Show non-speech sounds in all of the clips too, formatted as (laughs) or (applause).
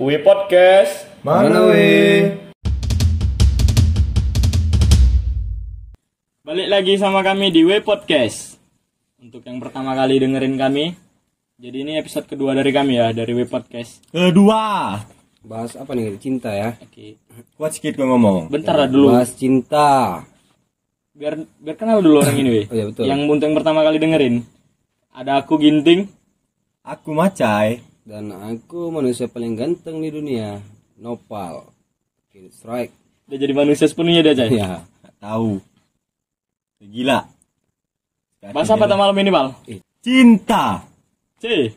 We Podcast. Mana we? Balik lagi sama kami di We Podcast. Untuk yang pertama kali dengerin kami, jadi ini episode kedua dari kami ya dari We Podcast. Kedua. Bahas apa nih? Cinta ya. Oke. Kuat sedikit gue ngomong. Bentar lah dulu. Bahas cinta. Biar biar kenal dulu orang ini, we. Oh iya, betul. Yang untuk yang pertama kali dengerin. Ada aku Ginting. Aku Macai. Dan aku manusia paling ganteng di dunia. Nopal. Oke, strike. Dia jadi manusia sepenuhnya dia, Cai. Ya. Gak tahu. Gila. Bahas apa malam ini, Bal? Cinta. C.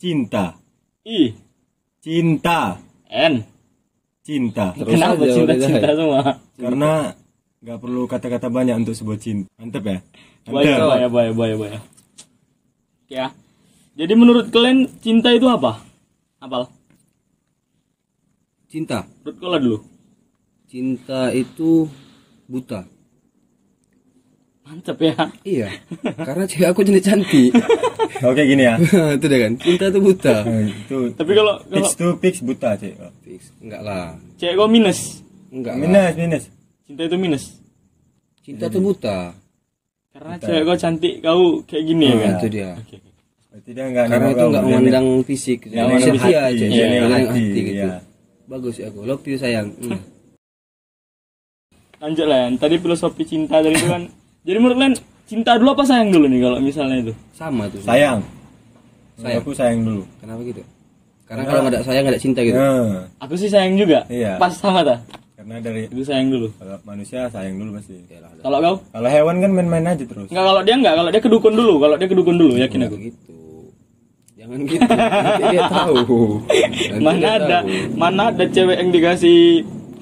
Cinta. I. Cinta. N. Cinta. Terus Kenapa aja cinta-cinta udah, semua? Karena gak perlu kata-kata banyak untuk sebuah cinta. Mantep ya? Mantep. bahaya, bahaya, bahaya, bahaya. Oke ya. Jadi menurut kalian cinta itu apa? Apal? Cinta. Menurut kalian dulu. Cinta itu buta. Mantep ya. Iya. Karena cewek aku jadi cantik. (laughs) Oke gini ya. (laughs) itu deh kan. Cinta itu buta. Eh, (laughs) Itu Tapi kalau kalau fix to fix buta cek. Fix. Enggak lah. cewek kau minus, Enggak lah. Minus minus. cinta itu minus. Cinta itu buta. Karena cewek kau cantik, kau kayak gini ya Nah, kan? itu dia. Oke. oke. Berarti dia nggak Karena itu enggak memandang fisik. Nggak memandang Setia hati, aja. iya, Iya, hati, hati gitu. iya. Bagus ya aku. Love you sayang. Hmm. Lanjut lah ya. Tadi filosofi cinta dari itu kan. (laughs) Jadi menurut kalian cinta dulu apa sayang dulu nih kalau misalnya itu? Sama tuh. Sayang. Sayang. Aku sayang dulu. Kenapa gitu? Karena kalau nggak ada sayang nggak ada cinta gitu. Nah, Aku sih sayang juga. Iya. Pas sama ta. karena dari Itu sayang dulu. kalau manusia sayang dulu pasti. Kalau kau? Kalau hewan kan main-main aja terus. Enggak kalau dia enggak, kalau dia kedukun dulu, kalau dia kedukun dulu yakin aku. Gitu. Jangan gitu. Nanti dia tahu. (laughs) Nanti Mana dia ada tahu. mana ada cewek yang dikasih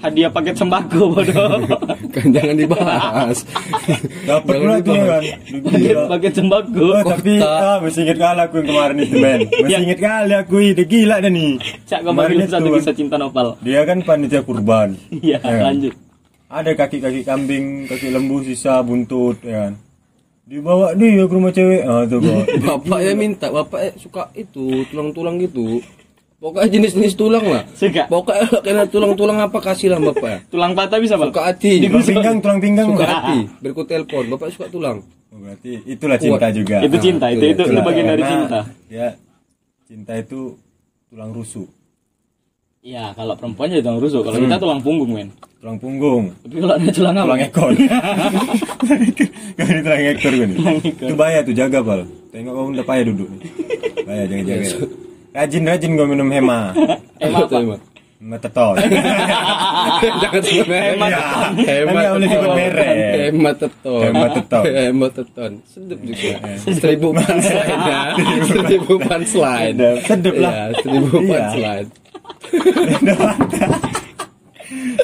hadiah paket sembako bodoh. (laughs) Kan jangan dibahas. Dapat tuh ya kan. Paket sembako. Oh, tapi ah, masih inget kali aku yang kemarin itu men. (laughs) Masih Ya. inget kali aku ide gila dah nih. Cak Kemarin bagi itu satu kisah cinta nopal. Dia kan panitia kurban. Iya, Ya. lanjut. Ada kaki-kaki kambing, kaki lembu sisa buntut ya kan. Dibawa dia ke rumah cewek. Ah tuh. (laughs) Bapaknya minta, bapaknya suka itu tulang-tulang gitu. Pokoknya jenis-jenis tulang lah. Suka. Pokoknya kena tulang-tulang apa kasih lah bapak. Tulang patah bisa, Bang? Suka hati. Tulang pinggang, tulang pinggang. Suka hati. (laughs) Berku telepon. Bapak suka tulang. Oh, berarti itulah cinta juga. Itu Ah, cinta, itu itu, itu itulah. bagian dari cinta. Ya, cinta itu tulang rusuk, Iya, kalau perempuan jadi tulang rusuk, kalau kita tulang punggung, men. tulang punggung, Tapi kalau ada tulang apa? (laughs) tulang ekor. Kan ini tulang ekor kan. Itu bahaya tuh jaga pal. Tengok kamu udah payah duduk. Bahaya jaga jaga. Rajin rajin gue minum hema. (laughs) Emang apa? emang? Hema teton. (laughs) Jangan sebut. Hemat. Iya. Nggak boleh sebut merek. Hemat teton. Hemat teton. Hemat teton. Sedep juga. Seribu punchline ya. Seribu punchline. Sedep lah. Iya, seribu Iya. punchline.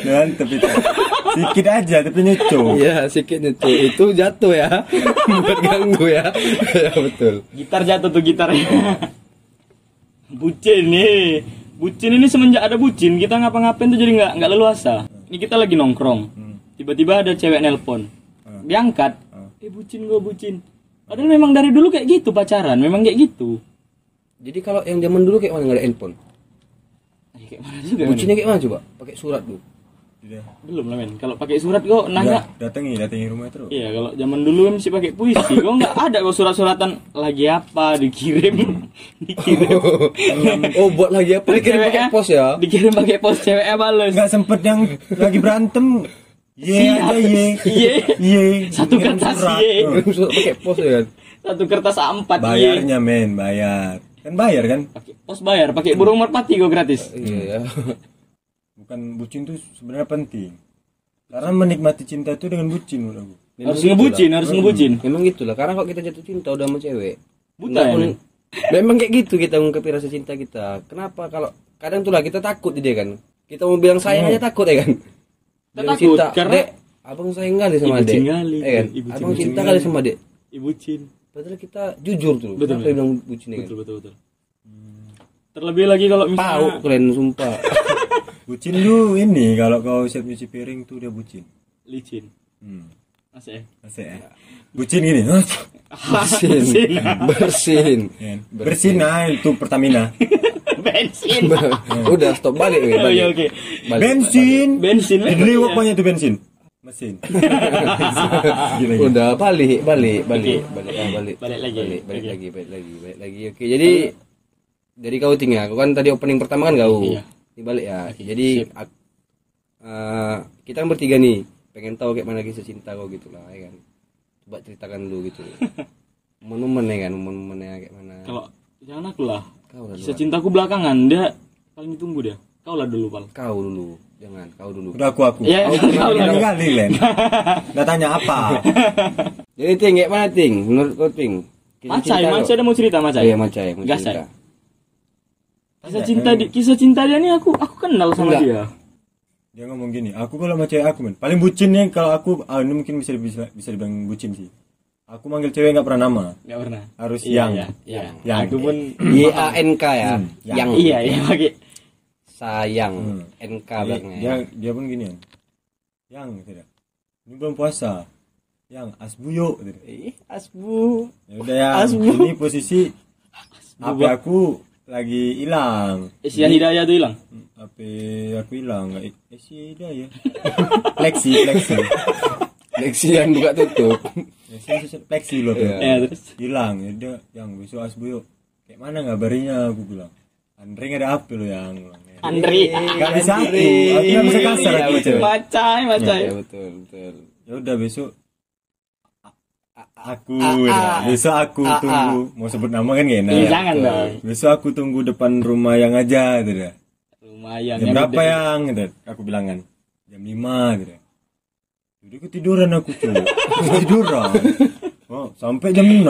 Mantep itu. Sedikit aja tapi nyeco. Iya, sikit itu. Itu jatuh ya. (laughs) Buat ganggu ya. Ya betul. Gitar jatuh tuh gitarnya. bucin nih. Bucin ini semenjak ada bucin, kita ngapa-ngapain tuh jadi nggak nggak leluasa. Ini kita lagi nongkrong. Tiba-tiba ada cewek nelpon. Diangkat. Eh bucin gue bucin. Padahal memang dari dulu kayak gitu pacaran, memang kayak gitu. Jadi kalau yang zaman dulu kayak mana nggak ada handphone? Eh, kayak mana juga? Bucinnya kayak mana coba? Pakai surat tuh. Udah. Belum lah men. Kalau pakai surat kok nanya. Udah, datangi, datangi rumah terus. Iya, kalau zaman dulu kan mesti pakai puisi. Kok nggak (laughs) ada kok surat-suratan lagi apa dikirim, (laughs) dikirim. oh, buat lagi apa? Dikirim pakai Ceweknya pos ya? Dikirim pakai pos ceweknya balas. Nggak sempet yang lagi berantem. Ye ye. Ye. Ye. Satu Kirim kertas surat. ye. Pakai pos ya kan? Satu kertas A4 iya. Bayarnya men, bayar. Kan bayar kan? Pakai pos bayar, pakai burung merpati kok gratis. Iya ya. Bukan bucin tuh sebenarnya penting. Karena menikmati cinta itu dengan bucin menurut aku. Memang harus gitu ngebucin, harus ngebucin. Memang gitulah. Karena kalau kita jatuh cinta udah sama cewek. Buta ya, men? Memang kayak gitu kita mengungkapin rasa cinta kita. Kenapa kalau kadang tuh lah kita takut dia kan. Kita mau bilang sayang aja takut ya kan. Kita takut, karena- "Dek, abang sayang kali sama Ibu dek. Ya kan? ibu abang cinta kali sama dek. Ibu cin. Padahal kita jujur tuh. Betul, dia bilang bucin ya kan? Betul betul betul. Terlebih lagi kalau Pau misalnya keren sumpah. (laughs) Bucin lu ini kalau kau siap nyuci piring tuh dia bucin. licin. Hmm. Asik. Asik ya. Bucin gini. Bersin bersin Ya? Bersin nah itu Pertamina. (laughs) bensin. Udah stop balik weh, Oh balik. iya oke. Balik, bensin Bensin. di liwak banyak tuh bensin mesin Gila, gila. Udah balik, balik, balik, balik, ah, balik. Balik lagi. Balik, balik Oke. lagi, balik lagi, balik lagi. Oke, jadi dari kau tinggal, kau kan tadi opening pertama kan kau. Iya. Ini balik ya. Jadi ak- eh, kita kan bertiga nih, pengen tahu kayak mana kisah cinta kau gitu lah, ya kan. Coba ceritakan dulu gitu. (laughs) Momen-momen ya kan, momen-momennya kayak mana. Kalau jangan aku lah. Kau lah Kisah cintaku belakangan dia paling ditunggu dia. Kau lah dulu pal. Kau dulu. Jangan, kau dulu. udah aku aku Ya, kau lah. Kali kali Len (laughs) udah tanya apa (laughs) Jadi Ting, kayak mana Ting? Menurut kau Ting? Macai, Macai ada mau cerita Macai. Iya, Macai, mau Gas, cerita. Kisah cinta di kisah cinta dia nih aku aku kenal sama Enggak. dia. dia ngomong gini aku kalau sama cewek aku men paling bucinnya kalau aku ah, ini mungkin bisa bisa bisa dibilang bucin sih aku manggil cewek nggak pernah nama Enggak pernah. harus Iya, yang iya, iya. Yang. Aku pun Y A N K ya. Hmm, Yang iya iya pakai sayang Hmm. NK dia, belakangnya. dia dia pun gini yang yang tidak ini belum puasa yang asbu yuk gitu. Ih, asbu. ya udah ya ini posisi HP aku lagi hilang Asia Hidayah tuh hilang. HP aku hilang nggak eh sih dah ya Lexi Lexi Lexian buka tutup. ya Lexi loh tuh. Ya terus hilang ya udah yang besok asbu yuk kayak mana ngabarinnya aku bilang Andre nggak ada HP lo yang. Ya. Andri. Gak bisa aku, aku nggak bisa kasar Iya, aku betul. cewek. Macai, macai. Ya betul, betul. Ya udah besok aku ya. besok aku tunggu mau sebut nama kan gak enak. Iya jangan dong. Besok aku tunggu depan rumah yang aja gitu dah. Lumayan. Jam yang berapa gede. yang gitu. Aku bilangan. Jam 5 gitu. Jadi ketiduran aku cuy. ketiduran. Oh, sampai jam 6.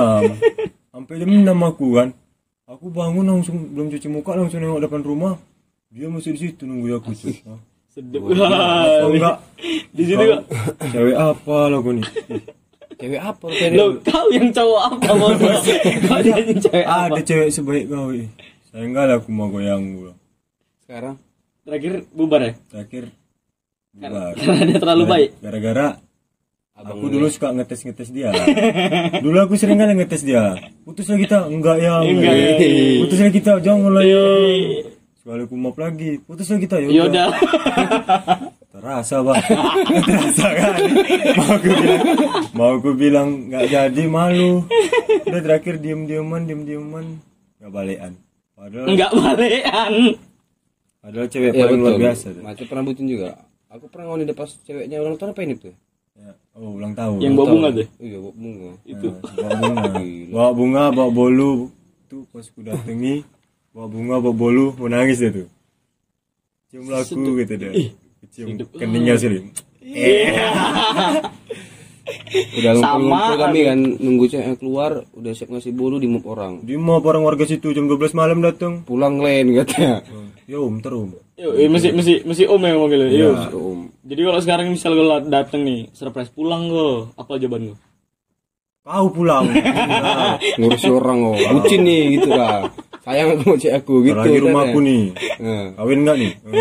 Sampai jam 6 aku kan. Aku bangun langsung belum cuci muka langsung nengok depan rumah. Dia masih di situ nunggu aku cuy. Oh. Sedep. Oh, (laughs) enggak. Di situ kok. Cewek apa lo gue nih? Cewek apa? Lo kau yang cowok apa (laughs) mau Kau yang cewek apa? Ada cewek sebaik kau eh. Saya enggak lah aku mau goyang gua. Sekarang Terakhir bubar ya? Terakhir Karena bubar. karena dia terlalu baik. Gara-gara Abang aku dulu suka ngetes-ngetes dia. dulu aku sering kali ngetes dia. Putus lagi kita, enggak ya. Enggak, ya. Putus lagi kita, jangan lah ya. Sekali aku maaf lagi. Putus lagi kita, ya Ya udah. udah. (laughs) Terasa bang, (laughs) terasa kan. Mau aku bilang, mau aku bilang nggak jadi malu. Udah terakhir diem-dieman, diem-dieman, nggak balikan. Padahal, Enggak balikan. padahal cewek Iya paling luar biasa. Macam pernah bucin juga. Aku pernah ngoni pas ceweknya ulang tahun apa ini tuh? Ya. Oh ulang tahun. Yang bawa bunga tuh. Iya, bawa bunga. Itu. bawa bunga (laughs) bawa bunga bawa bolu tuh pas ku datangi bawa bunga bawa bolu mau nangis dia tuh. Cium laku gitu deh cium keningnya sih Udah Sama ngumpul kami kan nunggu ceweknya keluar, udah siap ngasih bolu di mup orang. di mau orang warga situ jam 12 malam datang Pulang lain katanya. yo om terum Yo, eh, mesti mesti mesti om yang manggil. Yo. Om. Jadi kalau sekarang misal gue dateng nih, surprise pulang gue, apa jawaban gue? Kau pulang (laughs) Nah, Ngurusi orang oh. Bucin nih gitu lah. Sayang aku mau cewek aku gitu. lagi rumahku katanya. nih Nah, kawin nggak nih tuh.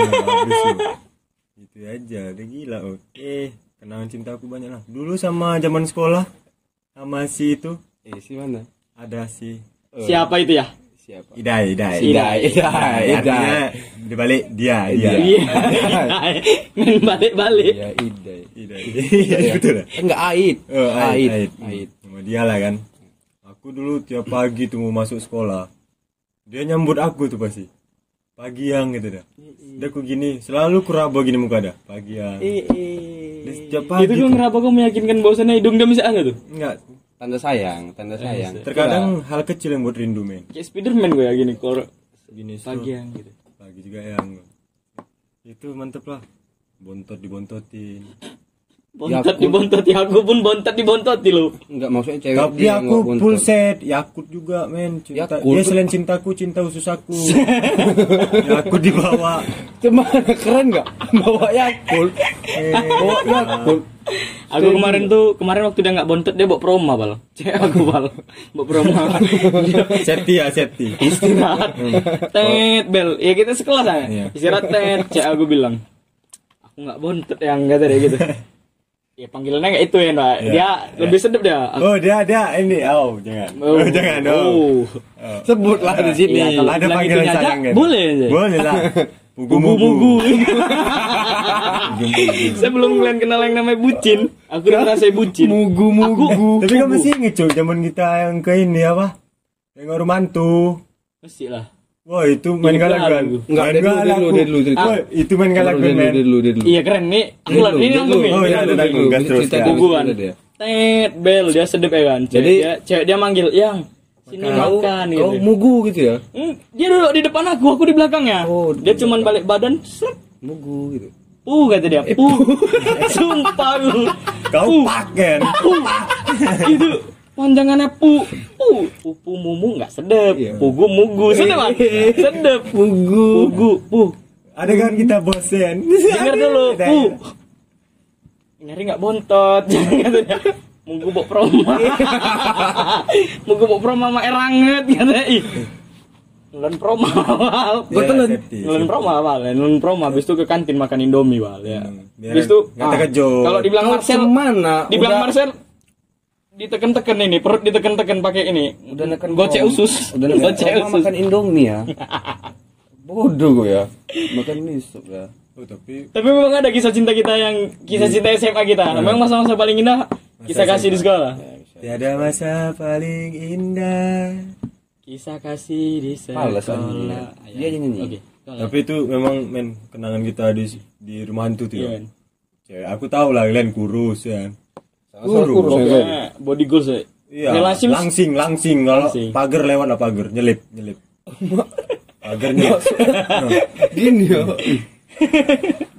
gitu aja udah gila oh. eh kenangan cintaku banyak lah dulu sama zaman sekolah sama si itu eh si mana? ada si Siapa itu ya? Siapa? Idai, Idai. Idai, Idai, Idai. Artinya dibalik dia, dia. Iya. Main balik-balik. Ya Idai. Idai. (laughs) Iya, betul lah. Enggak Aid. Oh, Ait, Ait. Aid. Dia lah kan. Aku dulu tiap pagi tuh mau masuk sekolah. Dia nyambut aku tuh pasti. Pagi yang gitu dah. Udah aku gini, selalu kuraba gini muka dah. Pagi yang. Dia setiap pagi. Itu gue kenapa gue meyakinkan bahwasannya hidung dia masih ada tuh? Enggak. Tanda sayang, tanda sayang. Terkadang hal kecil yang buat rindu men. Kayak Spiderman gue ya gini kalau Gini pagi yang gitu. Pagi juga yang. Itu mantep lah. Bontot dibontotin. Bontot dibontoti aku pun bontot dibontoti lo. Enggak maksudnya cewek Tapi dia aku full set, Yakut juga men. Cinta. Yakult. Dia selain cintaku, cinta usus aku. (laughs) Yakut dibawa. Cuma keren enggak? Bawa Yakult. Bawa Yakult. Aku kemarin tuh kemarin waktu dia nggak bontot dia bawa proma bal. Cek aku bal, bawa proma. Seti ya, seti. Istirahat. Tet bel. Ya kita sekelas aja. Iya. Istirahat tet. Cek aku bilang. Aku nggak bontot yang kata dia gitu. (laughs) Ya panggilannya kayak itu ya, Mbak. Iya, Dia lebih sedap dia. Oh dia dia ini oh jangan oh, jangan oh. Oh. Sebutlah di sini. Iya, kalau ada panggilan itunya aja, sayang kan? boleh aja. boleh lah (laughs) bugu Mugu-mugu. Saya belum kalian kenal yang namanya bucin. Aku udah ngerasain bucin. Mugu mugu. tapi kan masih inget cuy zaman kita yang ke ini apa yang orang mantu Mesti lah. Wah itu main Ini galak. Enggak, Main dulu, dia galak dulu, dulu. Wah, itu main galak dulu, dulu, dulu. Iya keren nih. Aku dulu, ini nanggung dulu. nih. Oh, iya, ada dulu, nanggung, dia gas terus, cerita Bugu kan. dia. Tet bel dia sedep ya kan. Jadi- dia, cewek dia manggil, "Yang sini Kau, makan kau gitu." mugu gitu ya? Hmm, dia duduk di depan aku, aku di belakangnya. Oh, di dia cuman balik badan. Mugu gitu. Uh kata dia, uh. Sumpah lu. Kau paken. Uh. Itu panjangannya pu. Pu, pupu mumu nggak sedep. Iya. Pugu mugu sedep kan? (laughs) Sedep. Mugu. Pugu, pu. Ada kan kita bosen. Dengar dulu, Ada. pu. Nyari nggak bontot. (laughs) Munggu bok proma. (laughs) Munggu bok proma sama eranget katanya. Ih. Nelen proma awal. Betul safety, Nelen proma awal. ya. Nelen proma habis itu ke kantin makan Indomie wal ya. Hmm, Habis itu ah, terkejut. Kalau dibilang Marcel ke mana? dibilang Marcel diteken-teken ini perut diteken-teken pakai ini Udah neken gocek usus Udah neken gocek usus makan Indomie ya. (laughs) Bodoh gue ya. Makan misuk ya. Oh, tapi tapi memang ada kisah cinta kita yang kisah cinta SMA kita memang masa-masa paling indah kisah kasih di sekolah tiada masa paling indah. kisah kasih di sekolah dia. Nyanyi. oke Tapi itu memang men kenangan kita di di rumah hantu tuh. Iya, ya. men. Cewek aku tahu lah kalian kurus ya. Sama-sama kurus, Pokoknya body goals ya. Iya, relasi langsing, langsing. Kalau Langsing. pagar lewat lah pagar, nyelip, nyelip. Pagarnya. Gini ya.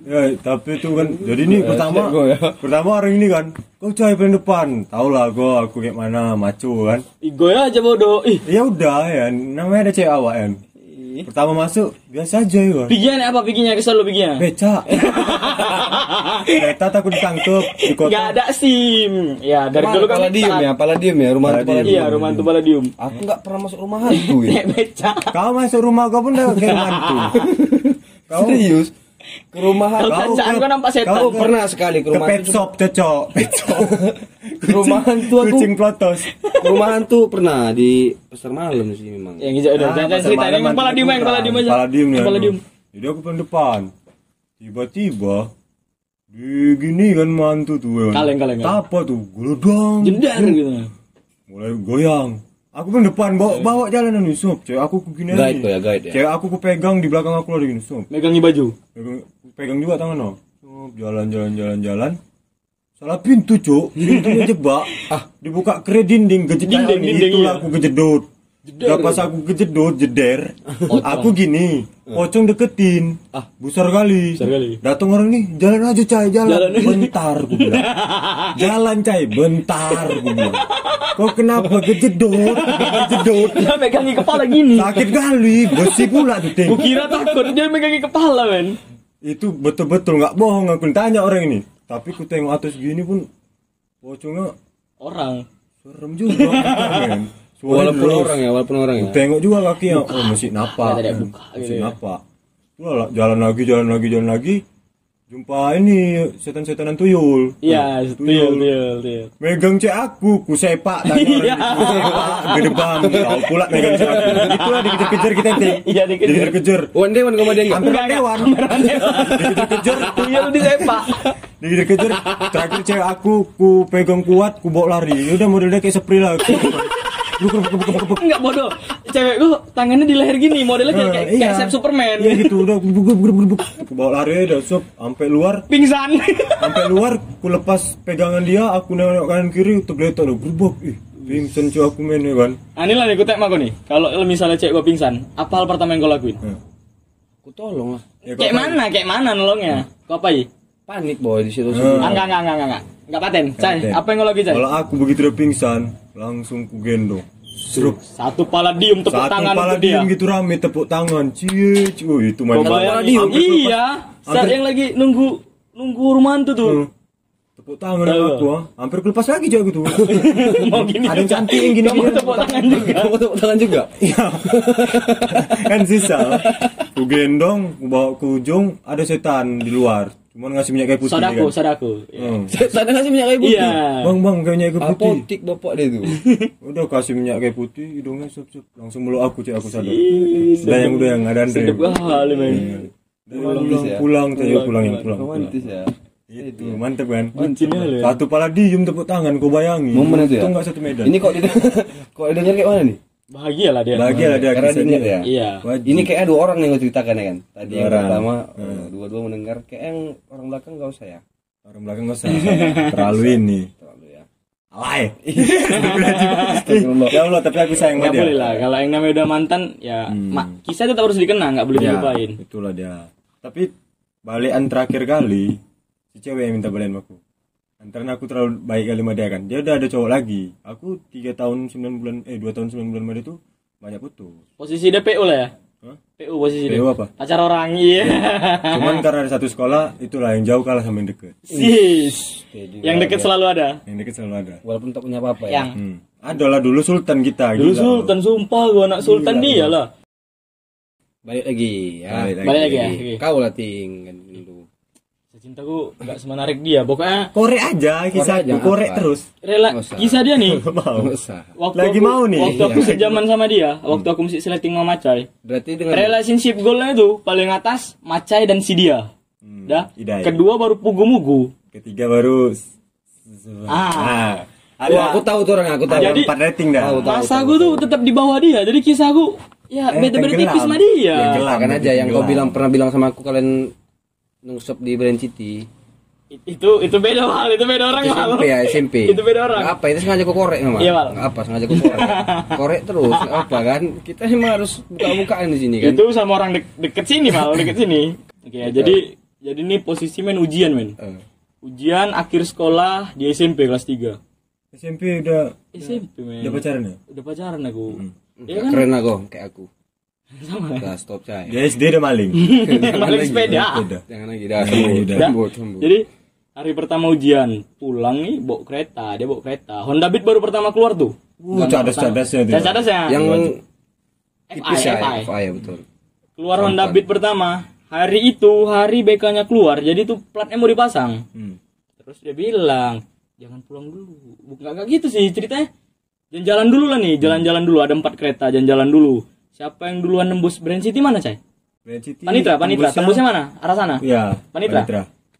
ya, tapi itu kan, jadi ini pertama, gua ya. pertama orang ini kan, kau cari paling depan, tau lah gua, aku kayak mana, maco kan. Gue aja bodoh ih Ya udah ya, namanya ada cewek awak kan. Pertama masuk, biasa aja ya. pigian apa piginya kesel lu pigian Beca. (laughs) Beta takut ditangkep di kota. Gak ada sim ya dari dulu kan Paladium ya, Paladium ya, rumah hantu Paladium. Paladium. iya rumah hantu Paladium Aku nggak pernah masuk rumah (laughs) hantu ya. Kayak beca Kau masuk rumah kau pun udah kayak mantu. (laughs) Kau Serius? Ke rumah hantu. Kalau kacaan ke- gua nampak setan. kau pernah sekali ke ke rumah pet hantu. shop cocok. Pet shop. (laughs) Ke rumah hantu aku. Kucing plotos. Ke rumah hantu pernah di pasar malam sih memang. yang hijau udah Ah, jangan cerita yang nanti Paladium yang kurang. Paladium aja Paladium ya. Paladium Jadi aku paling depan. Tiba-tiba di gini kan mantu tuh ya. Kaleng, kaleng, kaleng. Apa tuh? Gelodong. jendar gitu Mulai goyang. Aku pun depan bawa bawa jalanan sob. Cewek aku gini Guide kok ya, guide ya. Cewek aku kupegang di belakang aku lagi gini sob. megangi baju Pegang, pegang juga tangan no. Jalan jalan jalan jalan. Salah pintu cuk, pintunya jebak. (laughs) ah, dibuka ke dinding kejedot. Dinding, dinding, Itulah iya. aku kejedot. Jeder, Udah pas aku kejedot jeder, (laughs) aku gini, pocong deketin, Ah. besar kali. Besar kali. Datang orang nih, jalan aja cai, jalan. Jalan. (laughs) Bentar, aku bilang. (laughs) jalan cai, bentar, aku bilang. Kok kenapa kejedot, kejedot? dia megangi kepala gini Sakit kali, besi pula tuh Ting. Kira takut dia megangi kepala men Itu betul-betul nggak bohong aku tanya orang ini. Tapi ku tengok atas gini pun pocongnya orang serem juga. men. Walaupun deras. orang ya, walaupun orang ya. Tengok juga kakinya, oh masih. Ada dia buka Masih gitu ya. jalan lagi, jalan lagi, jalan lagi. Jumpa ini setan-setanan tuyul. iya Tuh, tuyul tuyul tuyul Megang cek aku, ku sepak orang Iya. ku sepak, gede bam, kau pula megang cek aku. Itulah dikejar-kejar kita nanti. Iya, dikejar. Dikejar-kejar. One day one koma dia enggak? Hampir dewan. Dikejar-kejar. tuyul di sepak Dikejar-kejar. Terakhir cewek aku, ku pegang kuat, ku bawa lari. Ya udah modelnya kayak spray lah. (laughs) enggak bodoh cewek gua tangannya di leher gini modelnya kayak kayak, kayak Sep Superman Iya gitu, udah bawa lari udah sob sampai luar. pingsan Sampai luar, ku lepas pegangan dia, aku nengok kanan kiri, tergeletak udah gerubuk. Ih, pingsan cuy aku main ya kan. Ah, ini lah nih, gue aku nih. Kalau misalnya cewek gue pingsan, apa hal pertama yang kau lakuin? Hmm. Aku tolong lah. Ya, Kayak mana, kayak mana nolongnya? Kau apa ya? Panik boy di situ. Hmm. Ah, enggak, enggak, enggak, enggak, enggak. Enggak paten. Cai, apa yang kau lakuin, Cai? Kalau aku begitu udah pingsan, langsung ku gendong. Seruk. Satu paladium tepuk Satu tangan untuk dia. diem gitu rame tepuk tangan. Cie, cie. Oh, itu main lepas- Iya, saat yang lagi nunggu nunggu rumah hantu tuh. Hmm. Tepuk tangan aku, ah. hampir kelepas lagi cewek gitu. (laughs) Mau gini. Ada yang cantik yang gini. Kamu tepuk tangan juga. Kamu tepuk tangan juga. Iya. (laughs) kan sisa. Ku gendong, ku bawa ke ujung, ada setan di luar. Cuma ngasih minyak kayu putih Sodako, kan. sodako. Hmm. (laughs) Sana ngasih minyak kayu putih. Iya. Bang bang kayak minyak kayu putih. Apotik bapak dia tuh. (laughs) Udah kasih minyak kayu putih, hidungnya sup sup. Langsung meluk aku cek aku sadar. Udah yang udah yang ada Andre. Sedep kali, men. Pulang pulang cek yuk pulang yang pulang. Romantis ya. Itu mantep kan. Bucinnya lu ya. Satu pala diem tepuk tangan, kau bayangin. Momen itu ya? Itu enggak satu medan. Ini kok (laughs) kok denger kayak mana nih? Bahagia lah dia. Bahagia lah dia Karena diingat dia. ya. Iya. Wajib. Ini kayak dua orang nih yang ceritakan ya kan. Tadi yang Orang. pertama eh, dua-dua mendengar kayak yang orang belakang gak usah ya. Orang belakang nggak usah. Terlalu ini. Terlalu ya. Alay. (laughs) ya Allah, tapi aku sayang dia. boleh lah. Kalau yang namanya udah mantan, ya ma- kisah tetap harus dikenang, nggak boleh Ya, dilupain. itulah dia. Tapi balikan terakhir kali si cewek yang minta balikan sama aku. Antara aku terlalu baik kali sama dia kan. Dia udah ada cowok lagi. Aku tiga tahun 9 bulan eh dua tahun 9 bulan sama dia tuh banyak putus. Posisi dia PU lah ya. Hah? PU posisi dia. PU apa? Pacar orang iya. Cuman karena ada satu sekolah, itulah yang jauh kalah sama yang deket. Sis. Yang deket selalu ada. Yang deket selalu ada. Walaupun tak punya apa-apa ya. Yang Hmm. Adalah dulu sultan kita. dulu gila. sultan sumpah gua anak sultan dia lah. Balik lagi ya. Balik lagi. Balik lagi ya. Kau lah ting kan dulu. Cintaku nggak semenarik dia. Pokoknya Korek aja kisah aja, korek apa? terus. rela kisah dia nih. (laughs) Mau. Waktu Lagi aku, mau nih. Waktu aku sejaman sama dia, waktu aku mesti sleting sama Macai. Berarti dengan Relationship goalnya itu paling atas Macai dan si dia. Hmm, Dah. Idai. Kedua baru pugu-mugu. Ketiga baru Ah. Ada Wah, aku tahu tuh orang aku tahu. ada Jadi- empat rating dah. Tahu, tahu. Masa aku tuh tetap di bawah dia. Jadi kisah aku ya Eh, beda-beda tenggelam. tipis sama dia. Tenggelam. Kan aja yang kau bilang pernah bilang sama aku kalian nungsep di Brand City. Itu itu beda hal, itu beda orang Mal. SMP ya SMP. Itu beda orang. Apa itu sengaja kau korek memang? Iya, Mal. Apa sengaja kau korek? (laughs) korek terus apa kan? Kita memang harus buka-bukaan di sini kan. Itu sama orang dek- deket sini mal, deket sini. Oke, ya, jadi jadi ini posisi men ujian men. Eh. Ujian akhir sekolah di SMP kelas 3. SMP udah SMP men. udah pacaran ya? Udah pacaran aku. Hmm. Ya kan? Keren aku kayak aku. Sama. Udah stop saya. Dia SD udah maling. (laughs) Balik sepeda. Jangan lagi dah sambut. Jadi hari pertama ujian pulang nih bawa kereta, dia bawa kereta. Honda Beat baru pertama keluar tuh. Uh, cadas-cadasnya tuh. Cadas ya. yang FI, tipis ya, FI. Ya betul. Keluar Honda Beat pertama. Hari itu hari BK-nya keluar, jadi tuh platnya mau dipasang. Hmm. Terus dia bilang, jangan pulang dulu. Bukan nggak gitu sih ceritanya. Jalan-jalan dulu lah nih, jalan-jalan dulu. Ada empat kereta, jalan-jalan dulu. Siapa yang duluan nembus Brand City mana, Cai? Grand City. Panitra, Panitra. tembusnya- Tembusnya mana? Arah sana? Iya. Panitra?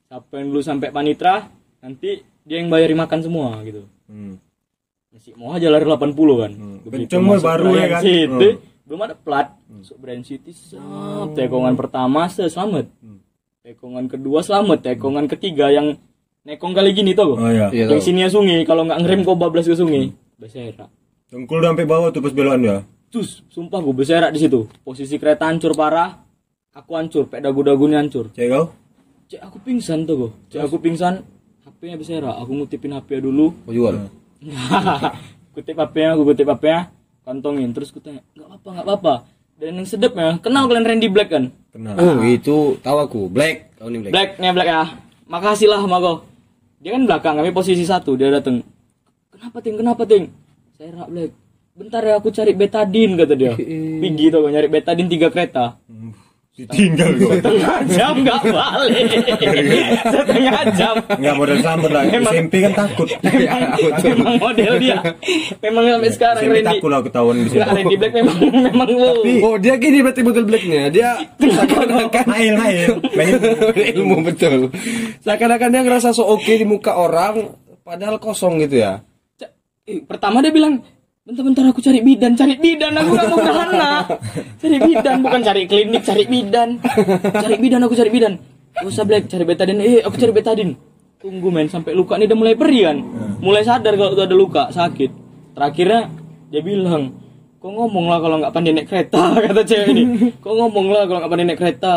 Siapa yang dulu sampai Panitra, nanti dia yang bayari makan semua gitu. Hmm. Masih mau aja lari 80 kan. Woy, masuk baru ya Brand kan? City, Hmm. belum ada plat. Masuk Brand City, sep, tekongan pertama, se, selamat. Hmm. Tekongan kedua selamat, tekongan ketiga yang nekong kali gini tuh. Oh iya. Yang sini ya sungai kalau nggak ngerem kau bablas ke sungai beserak Dengkul udah sampai bawah tuh pas belokan ya. Terus sumpah gue beserak di situ. Posisi kereta hancur parah aku hancur pek dagu-dagunya hancur. Cek kau? cek aku pingsan tuh gue cek aku pingsan HP-nya beserak. Aku ngutipin HP dulu. Mau jual. (laughs) kutip HP-nya aku kutip HP-nya kantongin. Terus ku tanya nggak apa nggak apa dan yang sedepnya kenal kalian Randy Black kan? Kenal. Oh, itu tahu aku. Black. Tahu nih Black. Black nih Black ya. Makasih lah sama kau dia kan belakang kami posisi satu dia datang kenapa ting? Kenapa ting? Saya rak Black bentar ya aku cari betadin kata dia pergi tuh nyari betadin tiga kereta Ditinggal kau. (laughs) setengah jam nggak balik setengah jam Enggak modal sambut lah. Emang- SMP kan (laughs) takut. memang model dia memang sampai sekarang SMP Randy takut lah ketahuan di Nggak, situ. Randy Black memang (laughs) memang wow. Oh, dia gini berarti betul Blacknya. Dia seakan-akan main. Main. ilmu betul. Seakan-akan dia ngerasa so oke di muka orang, padahal kosong gitu ya. Eh, pertama dia bilang bentar-bentar aku cari bidan cari bidan. Aku gak mau gahana cari bidan bukan cari klinik cari bidan. Cari bidan aku cari bidan. Gak usah black cari betadin eh aku cari betadin tunggu men. Sampai luka ini udah mulai perih kan? Mulai sadar kalau tuh ada luka sakit. Terakhirnya dia bilang kok ngomong lah kalau nggak pandai naik kereta (laughs) kata cewek ini. Kok ngomong lah kalau nggak pandai naik kereta?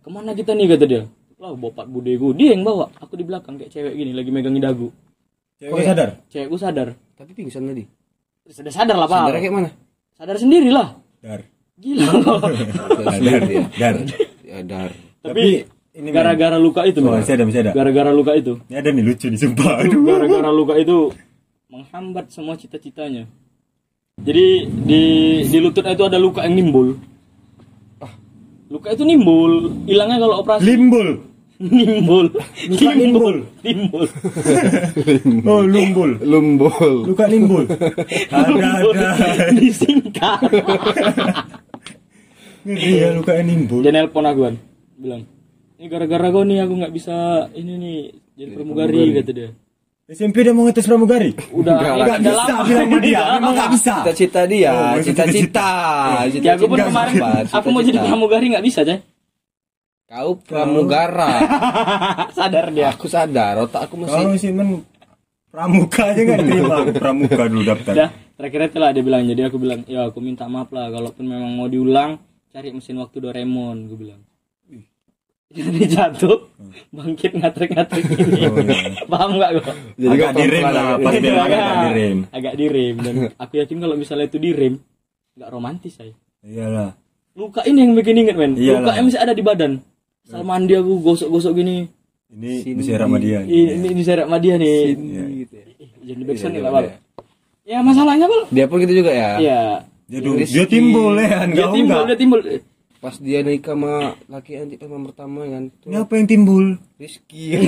Ke mana kita nih? kata dia. Lah bapak budeku dia yang bawa. Aku di belakang kayak cewek gini lagi megangin dagu. Cewek? Sadar. cewekku sadar. Tapi pingsan tadi. Sudah sadar lah pak Saudara kayak mana? sadar sendiri lah Dar. gila loh (laughs) Sadar dia. Dar. Ya, dar. tapi ini gara-gara luka itu Oh, masih ada, masih ada. gara-gara luka itu Ini ada nih lucu nih sumpah. Aduh. gara-gara luka itu menghambat semua cita-citanya jadi di di lututnya itu ada luka yang nimbul luka itu nimbul hilangnya kalau operasi Limbul. Nimbul. Timbul. Timbul. (laughs) oh lumbul lumbul luka nimbul ada ada Disingkat. ngeri ya luka nimbul Dia nelpon aku kan. Bilang, ini gara-gara kau nih aku nggak bisa ini nih jadi pramugari kata dia. SMP dia mau ngetes pramugari Udah Enggak udah nggak bisa lama. bilang sama dia memang nggak bisa cita-cita dia Oh, cita-cita Ya aku pun kemarin aku mau jadi pramugari nggak bisa, Cai. Kau pramugara (laughs) Sadar dia. aku sadar otak aku masih kalau sih men pramuka aja nggak terima (laughs) pramuka dulu daftar Udah, terakhir itu lah dia bilang. Jadi aku bilang, ya aku minta maaf lah kalaupun memang mau diulang, cari mesin waktu Doraemon, gue bilang. Jadi jatuh, bangkit ngatrek-ngatrek gini. (laughs) Oh, iya. Paham nggak kok? jadi agak direm lah agak pas direm. dia bilang agak direm agak direm dan aku yakin kalau misalnya itu direm nggak romantis saya iyalah luka ini yang bikin inget men Iyalah. luka masih ada di badan asal mandi aku gosok-gosok gini. Ini bisa sama dia ini. Ini, ini serak sama dia nih. Iya, gitu ya. Ih, jadi backsound Iya, lah iya, Bal. iya. ya masalahnya bal dia pun gitu juga ya? Ya dia, dulu, Rizky. dia timbul ya. Dia timbul enggak dia timbul. Pas dia nikah sama laki anti pertama pertama kan. Tuh ini apa yang timbul? Rizky (laughs)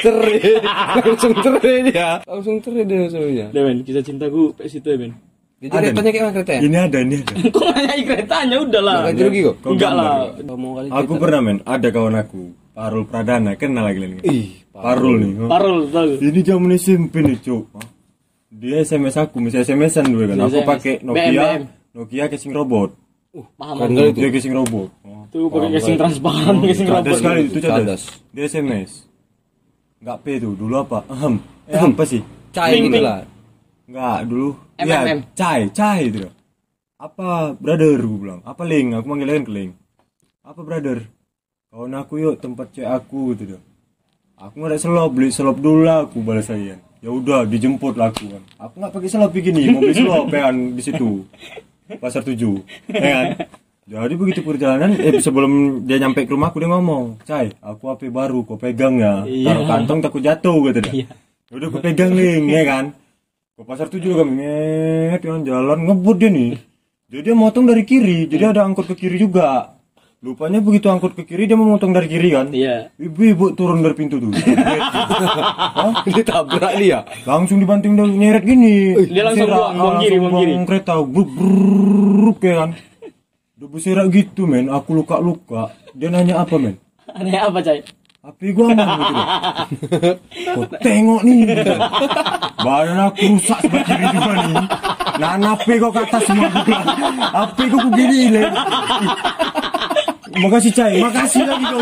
cerai langsung cerai dia langsung cerai dia sebenarnya. Udah men, kisah cintaku kayak situ ya men jadi Ada keretanya kayak mana keretanya ini ada ini ada. (laughs) Kok nanyai keretanya? Udah lah. Nggak ganti rugi kok? Enggak lah. kali aku pernah men. Ada kawan aku. Parul Pradana kenal lagi lagi. Ih Parul. Nih oh. Parol tau ini zaman SMP nih cuk. Dia SMS aku masih SMS-an dulu kan. Aku pakai. Nokia. Nokia casing robot. Paham Keren aku. kali itu. Dia casing robot. Oh. Tuh pakai casing transparan, casing Cadas robot. sekali itu cadas. Dia SMS. Enggak P tuh, dulu apa? Ahem. Eh apa sih? cai gitu lah. Enggak, dulu. M, Iya, M, M. cai, cai itu. dah. Apa brother gue bilang? Apa link? Aku manggil kan ke link. Apa brother? Kawan aku yuk tempat cek aku gitu dah. Aku nggak ada selop, beli selop dulu lah aku balas saya. Ya udah dijemput lah aku kan. Aku nggak pakai selop begini, mau beli selop ya kan di situ. Pasar tujuh, ya kan? Jadi begitu perjalanan, eh sebelum dia nyampe ke rumahku dia ngomong, Cai, aku HP baru, kau pegang ya. Iya. Taruh kantong takut jatuh gitu dah. Iya. Ya Udah aku pegang ling, ya kan? Ke pasar tujuh kami nget, kan jalan ngebut dia nih. Jadi dia motong dari kiri, jadi ada angkot ke kiri juga. Lupanya begitu angkot ke kiri dia mau motong dari kiri kan? Iya Ibu-ibu turun dari pintu tuh. (laughs) Hah? ditabrak dia Langsung dibanting dan nyeret gini. Dia langsung Berserak, buang- buang kiri, buang kiri. kereta, bruk bruk kayak kan. Udah berserak gitu men, aku luka-luka. Dia nanya apa men? Aneh apa Cai? Api gua aman gitu. Kau (laughs) tengok nih. Gitu. Badan aku rusak sebelah kiri juga nih. Nah, api kau ke atas semua juga. Api kau begini le. Makasih Cai, makasih lagi kau.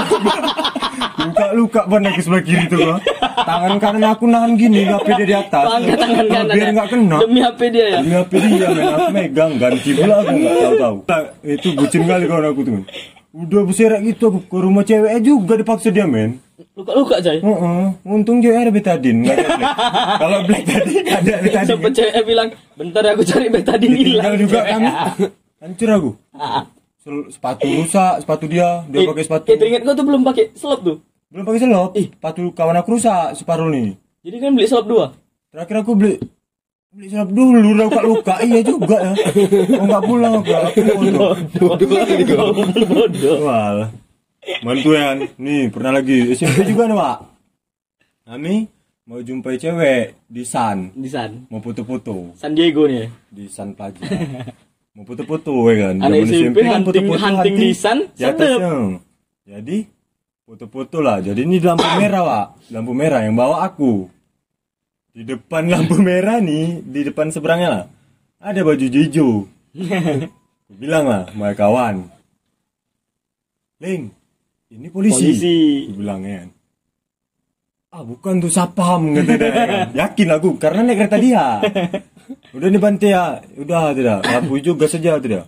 Luka-luka ban aku sebelah kiri tuh gua. Tangan kanan aku nahan gini, HP dia di atas. Angkat tangan kanan Biar ya. nggak kena. Demi HP dia ya Demi HP dia men, aku megang ganti pula aku nggak tahu-tahu. (laughs) Itu bucin kali kawan aku tuh. Udah berserak gitu aku ke rumah cewek juga dipaksa dia men. Luka-luka Cai Heeh, untung dia ada betadin. (laughs) Kalau black tadi ada betadin. Sempet cewek bilang Bentar aku cari Tinggal hilang juga kan. (laughs) Hancur aku. Sepatu rusak, sepatu dia, dia Eh, pakai sepatu. Eh teringat kau tuh belum pakai selop tuh Belum pakai selop. Sepatu kawan aku rusak separuh nih. Jadi kan beli selop dua Terakhir aku beli beli selop dulu luka-luka. iya juga ya. Enggak pulang aku. Aku bodoh. Mantuan. Nih, pernah lagi SMP juga nih, Pak. Kami mau jumpai cewek di San, Di San mau foto-foto San Diego nih ya di San Plaza. mau foto-foto ya kan. Anak Zaman SMP kan hunting- hunting di San, Di atas sedep. yang. Jadi foto-foto lah. Jadi ini lampu merah, Pak. Lampu merah yang bawa aku. Di depan lampu merah nih, di depan seberangnya lah. Ada baju hijau. Bilang lah, sama kawan. Ling, ini polisi. Polisi. Bilang ya. Ah bukan tuh sapam dia. kan. Yakin aku karena naik kereta dia. Udah nih bantai ya. Udah tidak. Lampu hijau gas saja tidak.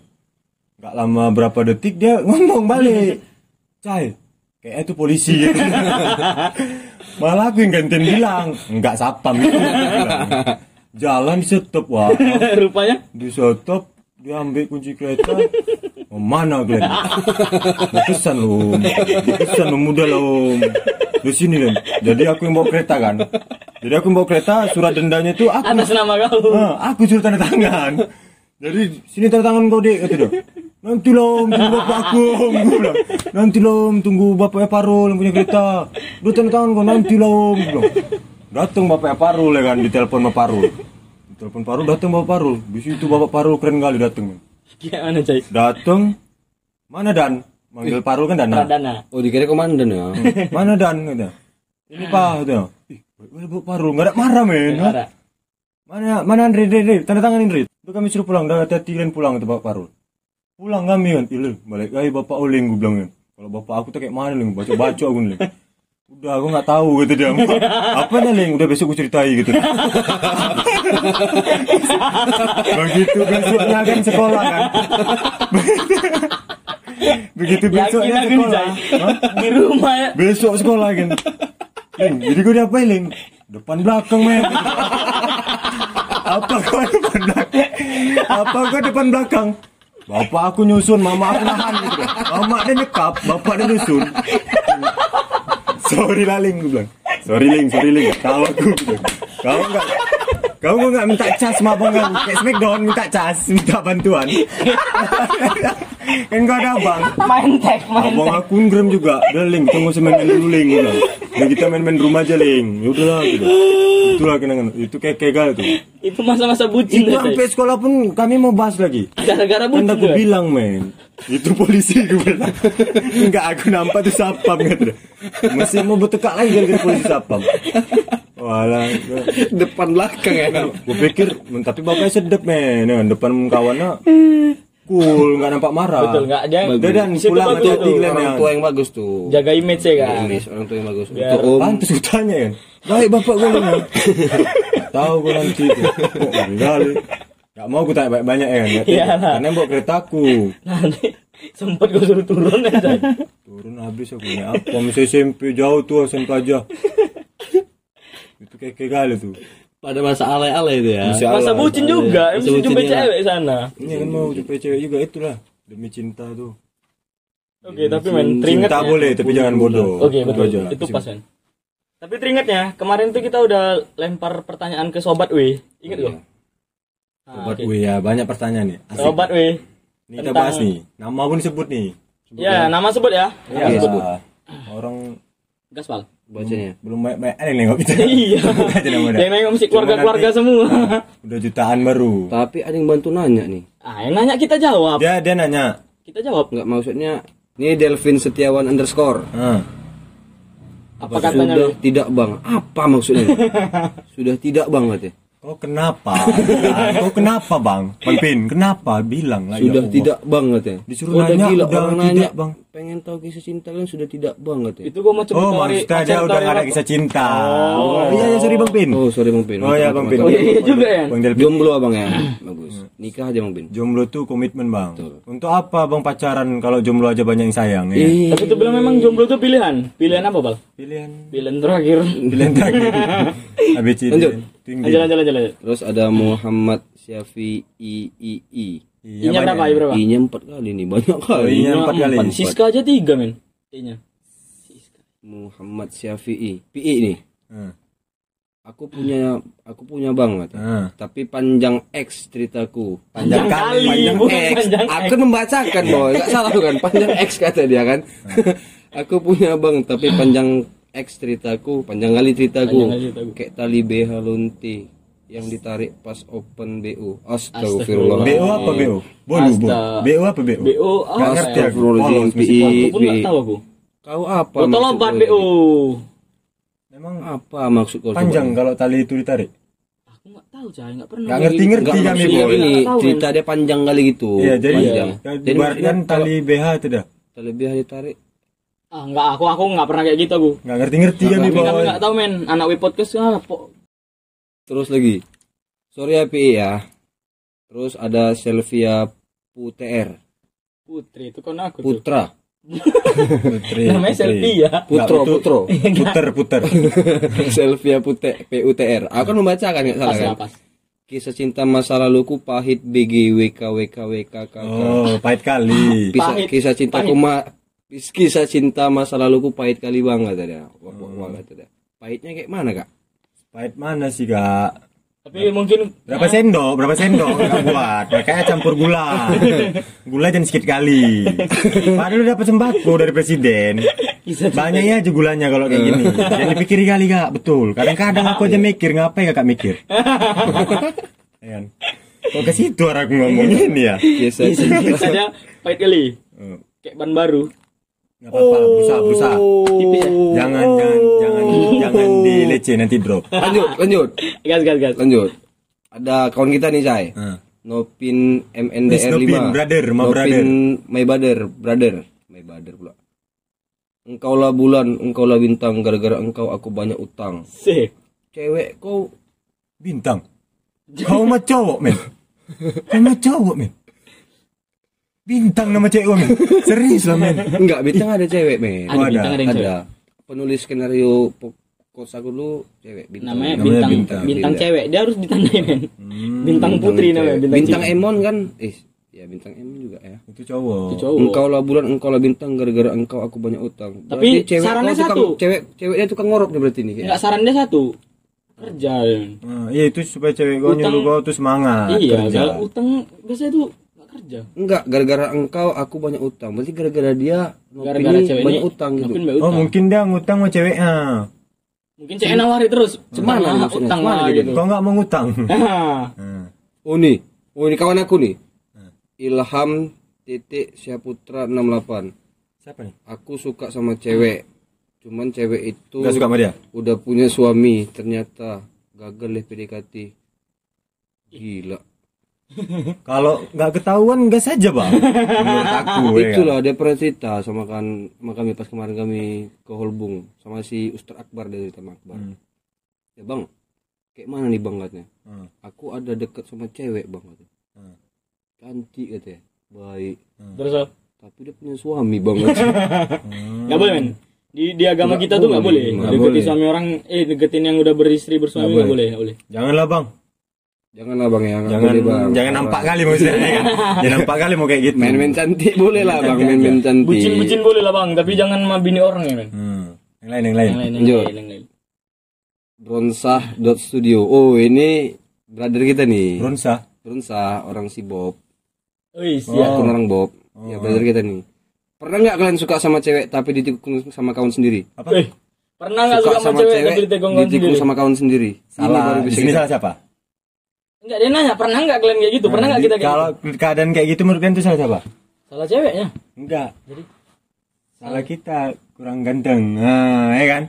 Gak lama berapa detik dia ngomong balik. Cai, kayak itu polisi. (laughs) Malah aku yang gantian bilang, enggak sapam itu. Jalan di stop wah. (laughs) Rupanya Di stop dia ambil kunci kereta. Oh, mana Glenn? Mau pesan. Mau pesan lu muda lu. Di sini Glenn. Jadi aku yang bawa kereta kan. Jadi aku yang bawa kereta, surat dendanya itu aku. atas nama kau Ah, aku suruh tanda tangan. Jadi sini tanda tangan kau dek kata dia. Nanti lah om tunggu bapak aku bilang nanti lah om tunggu bapaknya Parul yang punya kereta udah tanda tangan kok nanti lah om Gua bilang datang bapaknya Parul ya kan ditelepon sama Parul telepon Parul datang bapak Parul di situ bapak Parul keren kali datang. Gimana coy? datang mana Dan manggil Parul kan Dana Pradana. Oh dikira komandan ya. (laughs) mana Dan kata ini pak kata ih bapak Parul nggak ada marah men. Mana mana Andre Andre, Andre. tanda tangan Andre. Itu kami suruh pulang, dah hati-hati kalian pulang itu Bapak Parul. Pulang kami kan, ilu balik lagi Bapak Oleng gue bilang kan. Kalau Bapak aku tuh kayak mana Leng, baca baca aku nih. Udah aku nggak tahu gitu dia. Apa nih Leng? Udah besok gue ceritai gitu. Begitu besoknya kan sekolah kan. Begitu besoknya sekolah. Di rumah ya. Besok sekolah kan. Leng, jadi gue diapain Leng? Depan belakang men. Apa kau depan belakang? Apa kau depan belakang? Bapak aku nyusun, mama aku nahan gitu. Mama dia nyekap, bapak dia nyusun. (laughs) sorry lah Ling, gue bilang. Sorry Ling, sorry Ling. Kau aku. Kau enggak Kau enggak minta cas kan? Kayak Smackdown minta cas, minta bantuan. kan kau ada abang. Main tag, main Abang tag. aku ngram juga. Udah Ling, tunggu semen-men dulu Ling. Udah. Udah kita main-main rumah aja Ling. Ya udahlah gitu. Itulah kenangan. Itu kayak kegal tuh. Itu masa-masa bucin Itu sampai sekolah pun kami mau bahas lagi. Gara-gara Kan bucin aku juga. bilang men. Itu polisi gue bilang. Enggak aku nampak tuh sapam gitu. Masih mau bertekak lagi gara-gara polisi sapam. Walah. (laughs) Depan belakang ya. Gue pikir, "Men, tapi bapaknya sedep men. Ya, Depan kawannya cool, nggak nampak marah. Betul enggak dia. Udah dan pulang tuh. kalian Orang ya. tua yang bagus tuh. Jaga image ya kan. Image orang tua yang bagus. Biar- Untuk om. Pantes gue tanya kan. Baik bapak gue bilang. Tahu gue nanti. (laughs) Kok kali. Gak mau gue tanya banyak-banyak ya kan. Nggak Iya. Karena bawa keretaku. Nanti (laughs) sempet gue suruh turun ya. (laughs) Turun habis aku naik apa masih SMP jauh tuh SMP aja. Itu kayak kayak kali tuh. Pada masa alay-alay itu ya. Masa ala. bucin juga, Masa mesti jumpa cewek sana. Ini kan mau jumpa cewek juga itulah demi cinta tuh. Oke, tapi men, teringat Cinta ya. boleh tapi jangan bodoh. Oke, Itu betul. aja. Itu pas kan. Tapi teringat ya, kemarin tuh kita udah lempar pertanyaan ke sobat W. Ingat gak? Nah, Sobat oke. Wih ya banyak pertanyaan nih. Asik. Sobat W. Ini kita bahas nih. Nama pun disebut nih. Ya, nama sebut ya. Ya, Iya, sebut. Orang Gaspal. Bacanya. belum banyak banyak ada yang nengok kita. Iya. Yang nengok mesti keluarga-keluarga nanti- semua. (laughs) Udah jutaan baru. Tapi ada yang bantu nanya nih. Ah, yang nanya kita jawab. Dia dia nanya. Kita jawab. Enggak maksudnya ini Delvin Setiawan underscore. Ah, Apa katanya Sudah tidak bang. Apa maksudnya? (laughs) Sudah tidak bang katanya. Kau kenapa? Kau (laughs) kenapa bang? Bang Pin, kenapa? Bilang lah. ya Sudah Allah. tidak bang katanya. Disuruh Udah nanya, gila udah orang tidak, nanya. Bang. Pengen tahu kisah cinta kalian sudah tidak bang katanya. Itu gua mau coba Oh, maksudnya dia pacar udah gak ada apa? kisah cinta. Oh. iya, iya, sorry Bang Pin. Oh sorry bang Pin. Oh ya Bang Pin. Oh iya, iya juga ya. Bang Delvin. Jomblo abang ya. (clears throat) Bagus. Nikah aja bang Pin. Jomblo tuh komitmen bang. Untuk apa bang pacaran kalau jomblo aja banyak yang sayang ya? Eh, Tapi itu bilang memang jomblo itu pilihan. Pilihan apa, Bal? Pilihan Pilihan terakhir. (laughs) pilihan terakhir. (laughs) Lanjut. Tinggi. Lanjut, lanjut, lanjut, lanjut. Terus ada Muhammad Syafi'i I I. Iya, I-nya berapa? I berapa? I-nya empat kali nih, banyak Oh, kali. I-nya empat kali. Siska aja tiga, men. I-nya. Muhammad Syafi'i. PI nih. Ah, Aku punya aku punya bang ah. Tapi panjang X ceritaku. Panjang kali. Panjang X. panjang Aku X. kan membacakan boy, enggak salah kan? Panjang X kata dia kan. aku punya bang, tapi panjang X ceritaku, panjang kali ceritaku. Panjang kali ceritaku. Kayak tali BH lonte yang ditarik pas open BO. Astagfirullah. BO apa BO? Bolu, bu. BO apa BO? BO Gak apa ngerti ya? aku. Mesti PI. Aku pun nggak tahu aku. Kau apa? Botol maksud obat kau BO. Memang Apa maksud kau? panjang kalau tali itu ditarik. Aku nggak tahu, Cah. Nggak pernah. Gak ngerti-ngerti Enggak kami Nggak tahu, cerita dia panjang kali gitu. Iya, jadi panjang. ya, Jadi kalau tali BH itu dah. tali BH ditarik Ah, nggak. Aku aku nggak pernah kayak gitu aku. Gak ngerti-ngerti kami Kami kami boy. nggak tahu, men. Anak we podcast ah, Terus lagi. Sorry ya PI ya. Terus ada Selvia Puter. Putri itu kan aku tuh. Putra. Putri. (laughs) Namanya ya. Putro, Nggak, Putro. Puter, puter. (laughs) Selvia Pute, PUTR. Aku kan membacakan nggak salah Pas kan? pas. Kisah cinta masa laluku pahit BG WK WK WK KK. Oh, pahit kali. Kisah, Pahit. kisah cintaku ma kisah cinta masa laluku pahit kali banget dia. Wah, wah, wah, kata dia. Pahitnya kayak mana kak? Pahit mana sih, Kak? Tapi mungkin Berapa sendok? Berapa sendok nggak buat? Makanya campur gula. (laughs) Gula jangan sedikit kali. Padahal udah dapat sembako dari presiden. Banyaknya aja gulanya kalau kayak gini. (laughs) Jangan dipikiri kali kak, betul. Kadang-kadang aku aja mikir ngapain kakak mikir. (laughs) Ya kan? Kok ke situ arah aku ngomong ini ya? Biasa. saja pahit kali. Eh, Kayak ban baru. Nggak apa-apa, berusaha, berusaha. Tipis ya. Jangan, jangan, jangan, jangan dilece nanti drop. Lanjut, lanjut, Gas gas gas. lanjut. Ada kawan kita nih, Say. Nah. Nopin MNDR 5. Nopin, brother, my brother. my brother, brother. My brother pula. Engkau lah bulan, engkau lah bintang, gara-gara engkau aku banyak utang. Sih. Cewek kau Bintang. Kau mah cowok, men. Kau mah cowok, men. Bintang nama cewek gua, men. Serius lah, men. enggak bintang ada cewek, men. Ada ada. bintang ada yang cewek. Ada. Penulis skenario aku dulu cewek bintang. Namanya Namanya bintang bintang. bintang, Beda. cewek. Dia harus ditandai men. Hmm, bintang putri cewek. namanya. Bintang, Bintang cewek. Emon kan? Eh, ya bintang Emon juga ya. Itu cowok. Itu cowok. Engkau lah bulan, engkau lah bintang, gara-gara engkau aku banyak utang. Tapi Berarti sarannya kau tukang, satu. Cewek, ceweknya tukang ngorok nih berarti nih. Enggak saran dia satu. Kerja. men. Nah, iya itu supaya cewek kau Utang- nyuruh kau tuh semangat iya, kerja. utang biasanya tuh enggak kerja. Enggak, gara-gara engkau aku banyak utang. Berarti gara-gara dia Nopi Gara-gara ini cewek banyak ini utang gitu. Oh utang. mungkin dia ngutang sama ceweknya. Mungkin cewek nawari terus. Cemana Cuma maksudnya? utang lah gitu? gitu. Kau nggak mau ngutang? Oh nih, oh ini kawan aku nih. Ilham titik Syaputra 68. Siapa nih? Aku suka sama cewek. Cuman cewek itu Gak suka sama dia? udah punya suami, ternyata gagal deh PDKT. Gila. (laughs) Kalau nggak ketahuan gas saja bang. Menurut aku ya. kan? Itulah dia pernah cerita sama kan sama kami pas kemarin kami ke Holbung sama si Ustaz Akbar dari Taman Akbar. Hmm. Ya bang, kayak mana nih bang katanya? Hmm. Aku ada deket sama cewek bang katanya. Hmm. Cantik katanya, baik. terus oh. Tapi dia punya suami bang katanya. (laughs) Enggak boleh men. Di, di agama Nggak kita tuh enggak boleh. boleh, nggak Deketin boleh. suami orang, eh deketin yang udah beristri bersuami Nggak enggak boleh, enggak boleh. Janganlah bang. Janganlah bang ya, nggak Jangan boleh, bang. jangan nampak kali maksudnya. ya kan? Jangan nampak kali mau kayak gitu. Main-main cantik boleh lah bang, main-main cantik. Bucin-bucin boleh lah bang, tapi jangan sama bini orang ya men. Hmm. Yang lain yang lain. Yang lain, yang Lanjut. lain, yang lain. Bronsah dot studio. Oh ini brother kita nih. Bronsa. Bronsah orang si Bob. Wih, Oh. siap. Akun orang Bob. Ya brother kita nih. Pernah nggak kalian suka sama cewek tapi ditikung sama kawan sendiri? Apa? Eh, pernah enggak suka sama cewek tapi kawan ditikung sama kawan sendiri. Ini Salah. kita- salah siapa? Enggak, dia nanya, pernah enggak kalian kayak gitu? Pernah Nah, enggak kita kayak Kalau gitu? keadaan kayak gitu menurut kalian itu salah siapa? Salah ceweknya. Enggak. Jadi Salah kita kurang ganteng. Nah, ya kan?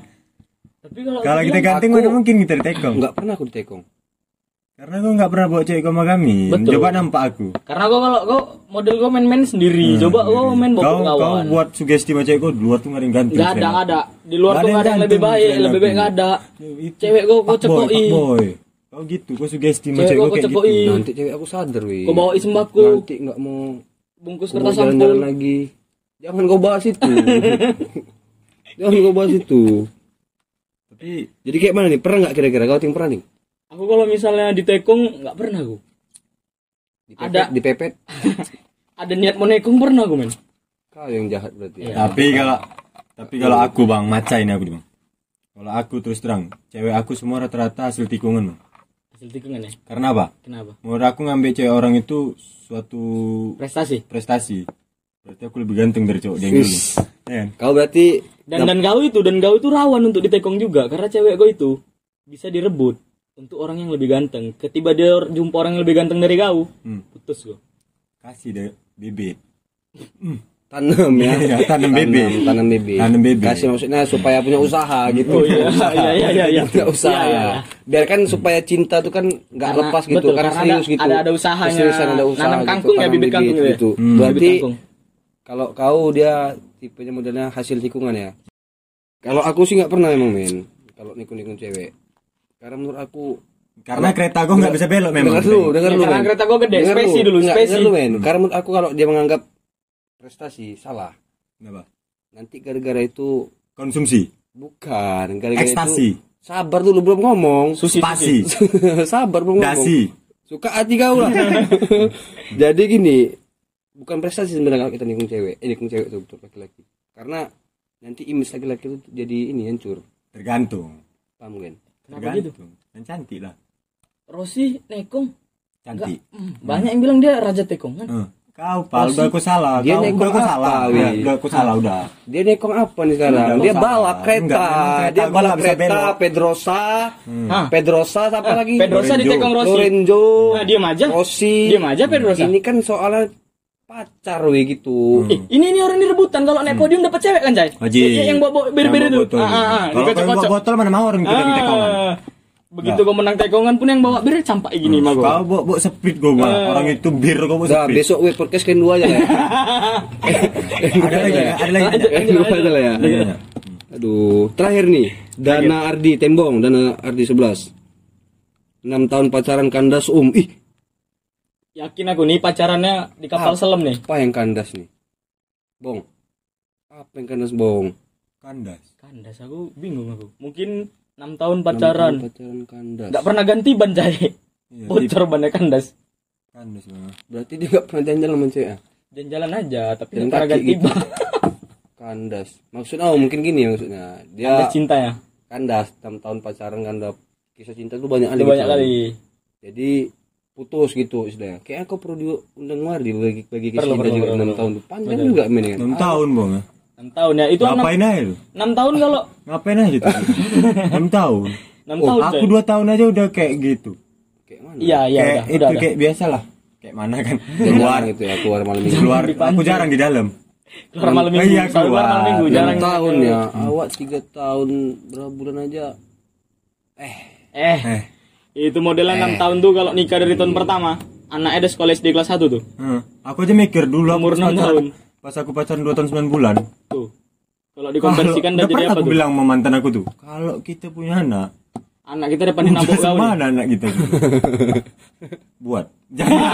tapi kalau Kalau kita ganteng aku- mana mungkin kita ditekong. Nggak pernah aku ditekong. Karena gue nggak pernah bawa cewek sama kami. Betul. Coba nampak aku. karena gua kalau gua model gua main-main sendiri. Coba gua main bawa kau, kau kawan. buat sugesti sama cewek kau di luar tuh nggak ganteng. Enggak ada, enggak ada. Di luar Nggak tuh ada enggak ada yang lebih baik, lebih baik enggak ada. Cewek gua gua fuckboy, cekoki. Kau gitu, kau sugesti sama Cewek kayak gitu. Nanti cewek aku sadar wih. Kau bawa sembako, Nanti nggak mau bungkus mau kertas sampul. lagi. Jangan kau bahas itu. (laughs) Jangan kau bahas itu. Tapi Jadi kayak mana nih? Pernah nggak kira-kira kau ting pernah nih? Aku kalau misalnya ditekong enggak pernah aku. Dipepet, Ada. dipepet. (laughs) Ada niat mau nekong pernah aku men. Kau yang jahat berarti. Iya. Ya. tapi kalau tapi kalau aku bang maca ini aku bang. Kalau aku terus terang, cewek aku semua rata-rata hasil tikungan. Bang. Hasil tikungan ya. Karena apa? Kenapa? Menurut aku ngambil cewek orang itu suatu Prestasi. prestasi. Berarti aku lebih ganteng dari cowok dia yang dulu. Ya kan? Kau berarti Dan dan kau itu dan kau itu rawan untuk ditekong juga karena cewek kau itu bisa direbut untuk orang yang lebih ganteng. Ketiba dia jumpa orang yang lebih ganteng dari kau, Hmm. putus kau. Kasih deh bibit. Tanam ya. Iya, tanam bebek. Tanam bebek. Tanam bebek. Kasih maksudnya supaya punya usaha gitu. Oh iya, iya iya iya iya. Punya usaha. Iya, iya. Biar kan supaya cinta tuh kan nggak Karena- lepas gitu, betul, kan karena serius ada- gitu. ada- ada usahanya. Keseriusan ada usaha. Nanam gitu, kangkung ya, tanam bibit kangkung ya? gitu. Hmm. Berarti kalau kau dia tipenya modelnya hasil tikungan ya. Kalau aku sih nggak pernah emang men. Kalau nikung-nikung cewek. Karena menurut aku Karena kereta gue nggak bisa belok memang. Dengar dulu, dengar Ya, dulu. karena kereta gua gede, spesi dulu. spesi. dengar dulu, men. Karena menurut aku kalau dia menganggap prestasi salah. Kenapa? Nanti gara-gara itu Konsumsi. bukan, gara-gara Ekstasi. itu sabar dulu belum ngomong. Susi, Spasi. (laughs) sabar belum ngomong. Dasi. Suka hati kau lah. (laughs) Jadi gini, bukan prestasi sebenarnya kalau kita nikung cewek, eh nikung cewek itu betul laki-laki. Karena nanti image laki-laki itu jadi ini hancur. Tergantung. Paham kan? Kenapa gitu? Tergantung. Dan cantik lah. Rossi nekong cantik Hmm, banyak yang bilang dia raja tekong kan Eh, kau pal udah aku salah Dia kau udah aku salah Wi? udah, udah aku salah udah Dia nekong apa nih sekarang? Enggak, dia salah. kereta. Enggak, dia bisa kereta. Pedrosa. Hah? Pedrosa apa Ah, lagi? Pedrosa di tekong Rossi Lorenzo. nah diam aja Rossi. diam aja Pedrosa Ini kan soalnya pacar we gitu. Eh, ini ini orang di rebutan kalau naik podium dapat cewek kan, Cai? Haji. Ya, yang bawa Yang itu. bawa botol Ah, ah, ah, kalau bawa botol mana mau orang kita kita tekongan Begitu kau menang tekongan pun yang bawa bir campak gini mah kau gua. bawa bawa sprit gua mah Eh. orang itu bir kau bawa Udah sprit besok we podcast kan dua aja lah. (laughs) ada lagi ada lagi dua aja lah ya. Aduh, terakhir nih. Dana Ardi Tembong, Dana Ardi 11. 6 tahun pacaran kandas um. Ih, Yakin aku nih pacarannya di kapal Ah. selam nih. apa yang kandas nih? Bong. Apa yang kandas, Bong? kandas Kandas aku bingung aku. Mungkin 6 tahun 6 pacaran. tahun Pacaran kandas. Enggak pernah ganti ban, Cai. Iya, Bocor bannya kandas. kandas mah Berarti dia enggak pernah jalan-jalan sama cewek. ah? Dan jalan aja, tapi Jalan nggak pernah ganti gitu. ban. (laughs) Kandas. Maksudnya oh mungkin gini maksudnya. Dia Kandas cinta ya. kandas 6 tahun pacaran kandas. Kisah cinta tuh banyak kali. Itu banyak gitu. kali. Jadi putus gitu istilahnya. Kayak aku perlu diundang Mardi bagi bagi kisah Perlu, cinta perlu, juga perlu, 6 perlu. tahun. Panjang juga men kan. enam tahun bang 6 tahun ya. Itu 6, ngapain aja lu 6 tahun kalau (laughs) ngapain aja tuh enam tahun 6 oh, tahun. aku dua tahun aja udah kayak gitu Kayak mana? Iya, iya kayak udah, itu udah, udah. kayak biasa lah kayak mana kan Keluar keluar gitu ya, keluar malam minggu. keluar aku jarang di dalam Keluar malam Oh, minggu. iya, keluar keluar. malam minggu. Enam Jarang tahun ya. Awak 3 tahun berapa bulan aja. Eh, Eh, eh itu modelnya 6 tahun tuh kalau nikah dari tahun pertama. Anaknya ada sekolah SD kelas 1 tuh. Hmm. Aku aja mikir dulu Umur enam tahun. Pas aku pacaran 2 tahun 9 bulan. Tuh. Kalau dikonversikan udah jadi apa aku tuh? bilang sama mantan aku tuh, kalau kita punya anak, Anak kita depan nabok kau nih. mana anak kita? gitu? (laughs) Buat. Jangan.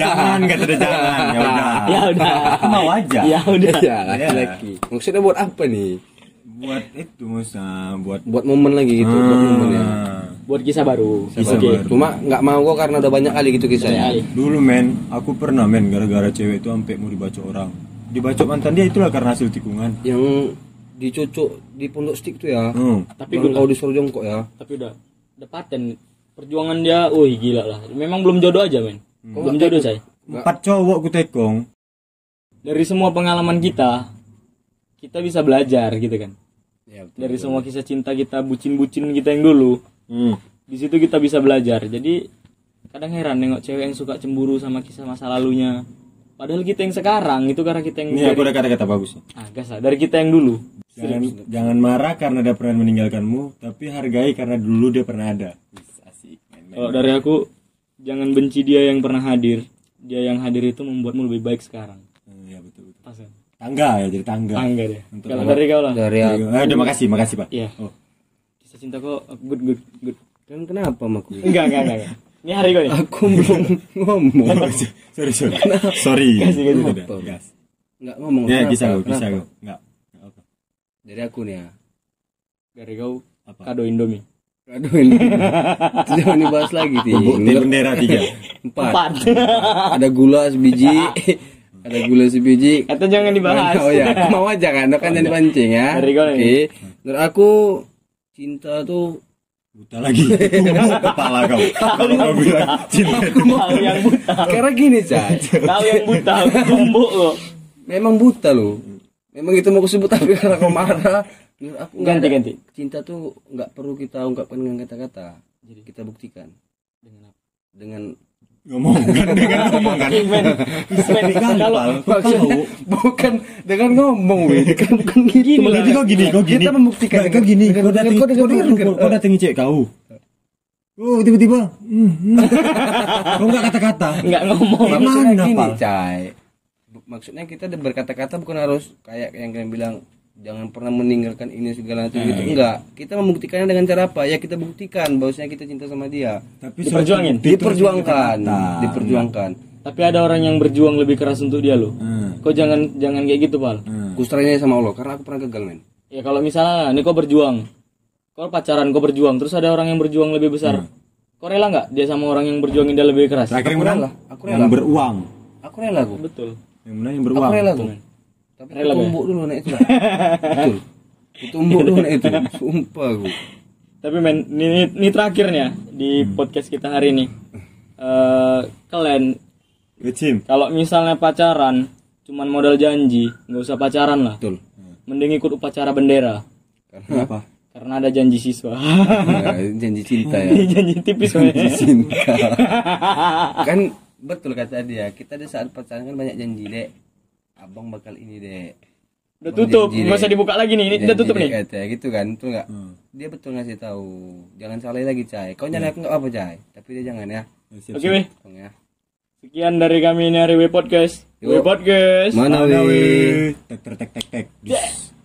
jangan kata dia jangan. Ya udah. Ya udah. Aku mau aja. Ya udah. (laughs) ya laki-laki. Maksudnya buat apa nih? Buat itu Musa, buat Buat momen lagi gitu, buat momen ya. Ah. Buat kisah baru. Kisah Oke. baru. Cuma nggak mau kok karena udah banyak kali gitu kisahnya. Dulu men, aku pernah men gara-gara cewek itu sampai mau dibaca orang. Dibaca mantan dia itulah karena hasil tikungan. Yang dicucuk di pondok stick tuh ya. Hmm. Tapi udah, kau disuruh jongkok ya. tapi udah udah paten. Perjuangan dia, wih gila lah. Memang belum jodoh aja, men. Belum jodoh, saya. Empat cowok ku tekong. Dari semua pengalaman kita, kita bisa belajar gitu kan. Ya, Dari semua kisah cinta kita, bucin-bucin kita yang dulu, Hmm. di situ kita bisa belajar. Jadi kadang heran nengok cewek yang suka cemburu sama kisah masa lalunya. Padahal kita yang sekarang itu karena kita yang Ini aku ada kata-kata bagus. ah gas lah, dari kita yang dulu. Jangan, jangan marah karena dia pernah meninggalkanmu, tapi hargai karena dulu dia pernah ada. Asik. Kalau dari aku jangan benci dia yang pernah hadir. Dia yang hadir itu membuatmu lebih baik sekarang. Hmm, ya betul betul. Pas kan? Tangga ya jadi tangga. Tangga deh. Untuk Kalau dari kau lah. Dari aku. Eh, udah makasih, makasih pak. Iya. Oh. Kisah cinta kok good good good. Kan kenapa maku? Enggak enggak enggak. enggak. Ini hari kau nih. Aku belum ngomong. (laughs) sorry sorry. sorry. Kasih, kasih. Udah, gas. Nggak ngomong. Ya Kenapa? kisah gue, Kenapa? kisah gue. Enggak. Enggak apa. Dari aku nih ya. Dari kau Apa? kado Indomie. Aduh ini. Jangan dibahas lagi sih. Bubuk teh bendera tiga. Empat. Empat. Ada gula sebiji. (laughs) Ada gula sebiji. Kata jangan dibahas. Oh ya, aku mau aja kan, kan jangan dipancing ya. Dari kau Oke. nih. Menurut aku cinta tuh Buta lagi. (laughs) Kepala kau. Kalau kau bilang cinta itu Kau yang buta. (laughs) karena gini, Cak. Kau yang buta. (laughs) Tumbuk lo. Memang buta loh. Memang itu mau kusebut tapi karena kau marah. Aku Ganti ada- ganti. Cinta tuh nggak perlu kita ungkapkan dengan kata-kata. Jadi kita buktikan Dengan apa? dengan ngomong kan dengan ngomong kan. Kalau maksudnya bukan dengan ngomong kan bukan gitu. Jadi kau gini, kau gini. kita membuktikan kau gini. Kau datang, kau kau dengan- kau datangi cek kau. Oh tiba-tiba. hmm, hmm. (laughs) Kau nggak kata-kata. nggak ngomong. maksudnya Mana, gini Pal? cai maksudnya kita berkata-kata bukan harus kayak yang kalian bilang jangan pernah meninggalkan ini segala macam gitu enggak kita membuktikannya dengan cara apa ya kita buktikan bahwasanya kita cinta sama dia Tapi Diperjuangin. itu diperjuangkan diperjuangkan Tapi ada orang yang berjuang lebih keras untuk dia loh. Hmm. Kau jangan jangan kayak gitu, Pal. Hmm. kustranya sama Allah karena aku pernah gagal men Ya kalau misalnya nih kau berjuang, kau pacaran kau berjuang, terus ada orang yang berjuang lebih besar, kau rela nggak dia sama orang yang berjuangin dia lebih keras? Terakhir yang Aku rela, aku Yang rela. beruang. aku rela aku Betul. Yang menang yang aku beruang. rela aku tapi Rela, tumbuk dulu naik itu betul tumbuk dulu naik itu (laughs) sumpah aku Tapi men, ini, ini, ini terakhir nih ya di podcast kita hari ini. Eh kalian Kecim. kalau misalnya pacaran cuman modal janji, nggak usah pacaran lah. betul Mending ikut upacara bendera karena Apa? karena ada janji siswa. Nah, janji cinta ya (laughs) janji tipis men. cinta (laughs) kan betul kata dia kita di saat pacaran kan banyak janji dek abang bakal ini dek Udah tutup, Janji, nggak usah Dek. dibuka lagi nih. Ini udah tutup nih. kata, gitu kan betul nggak Hmm. dia betul ngasih tahu jangan salah lagi cai kau nyalain aku nggak apa cai tapi dia jangan ya Siap, Oke. Tolong ya Sekian dari kami ini hari W Podcast. Yuk. W Podcast. mana weh? Tek tek tek tek.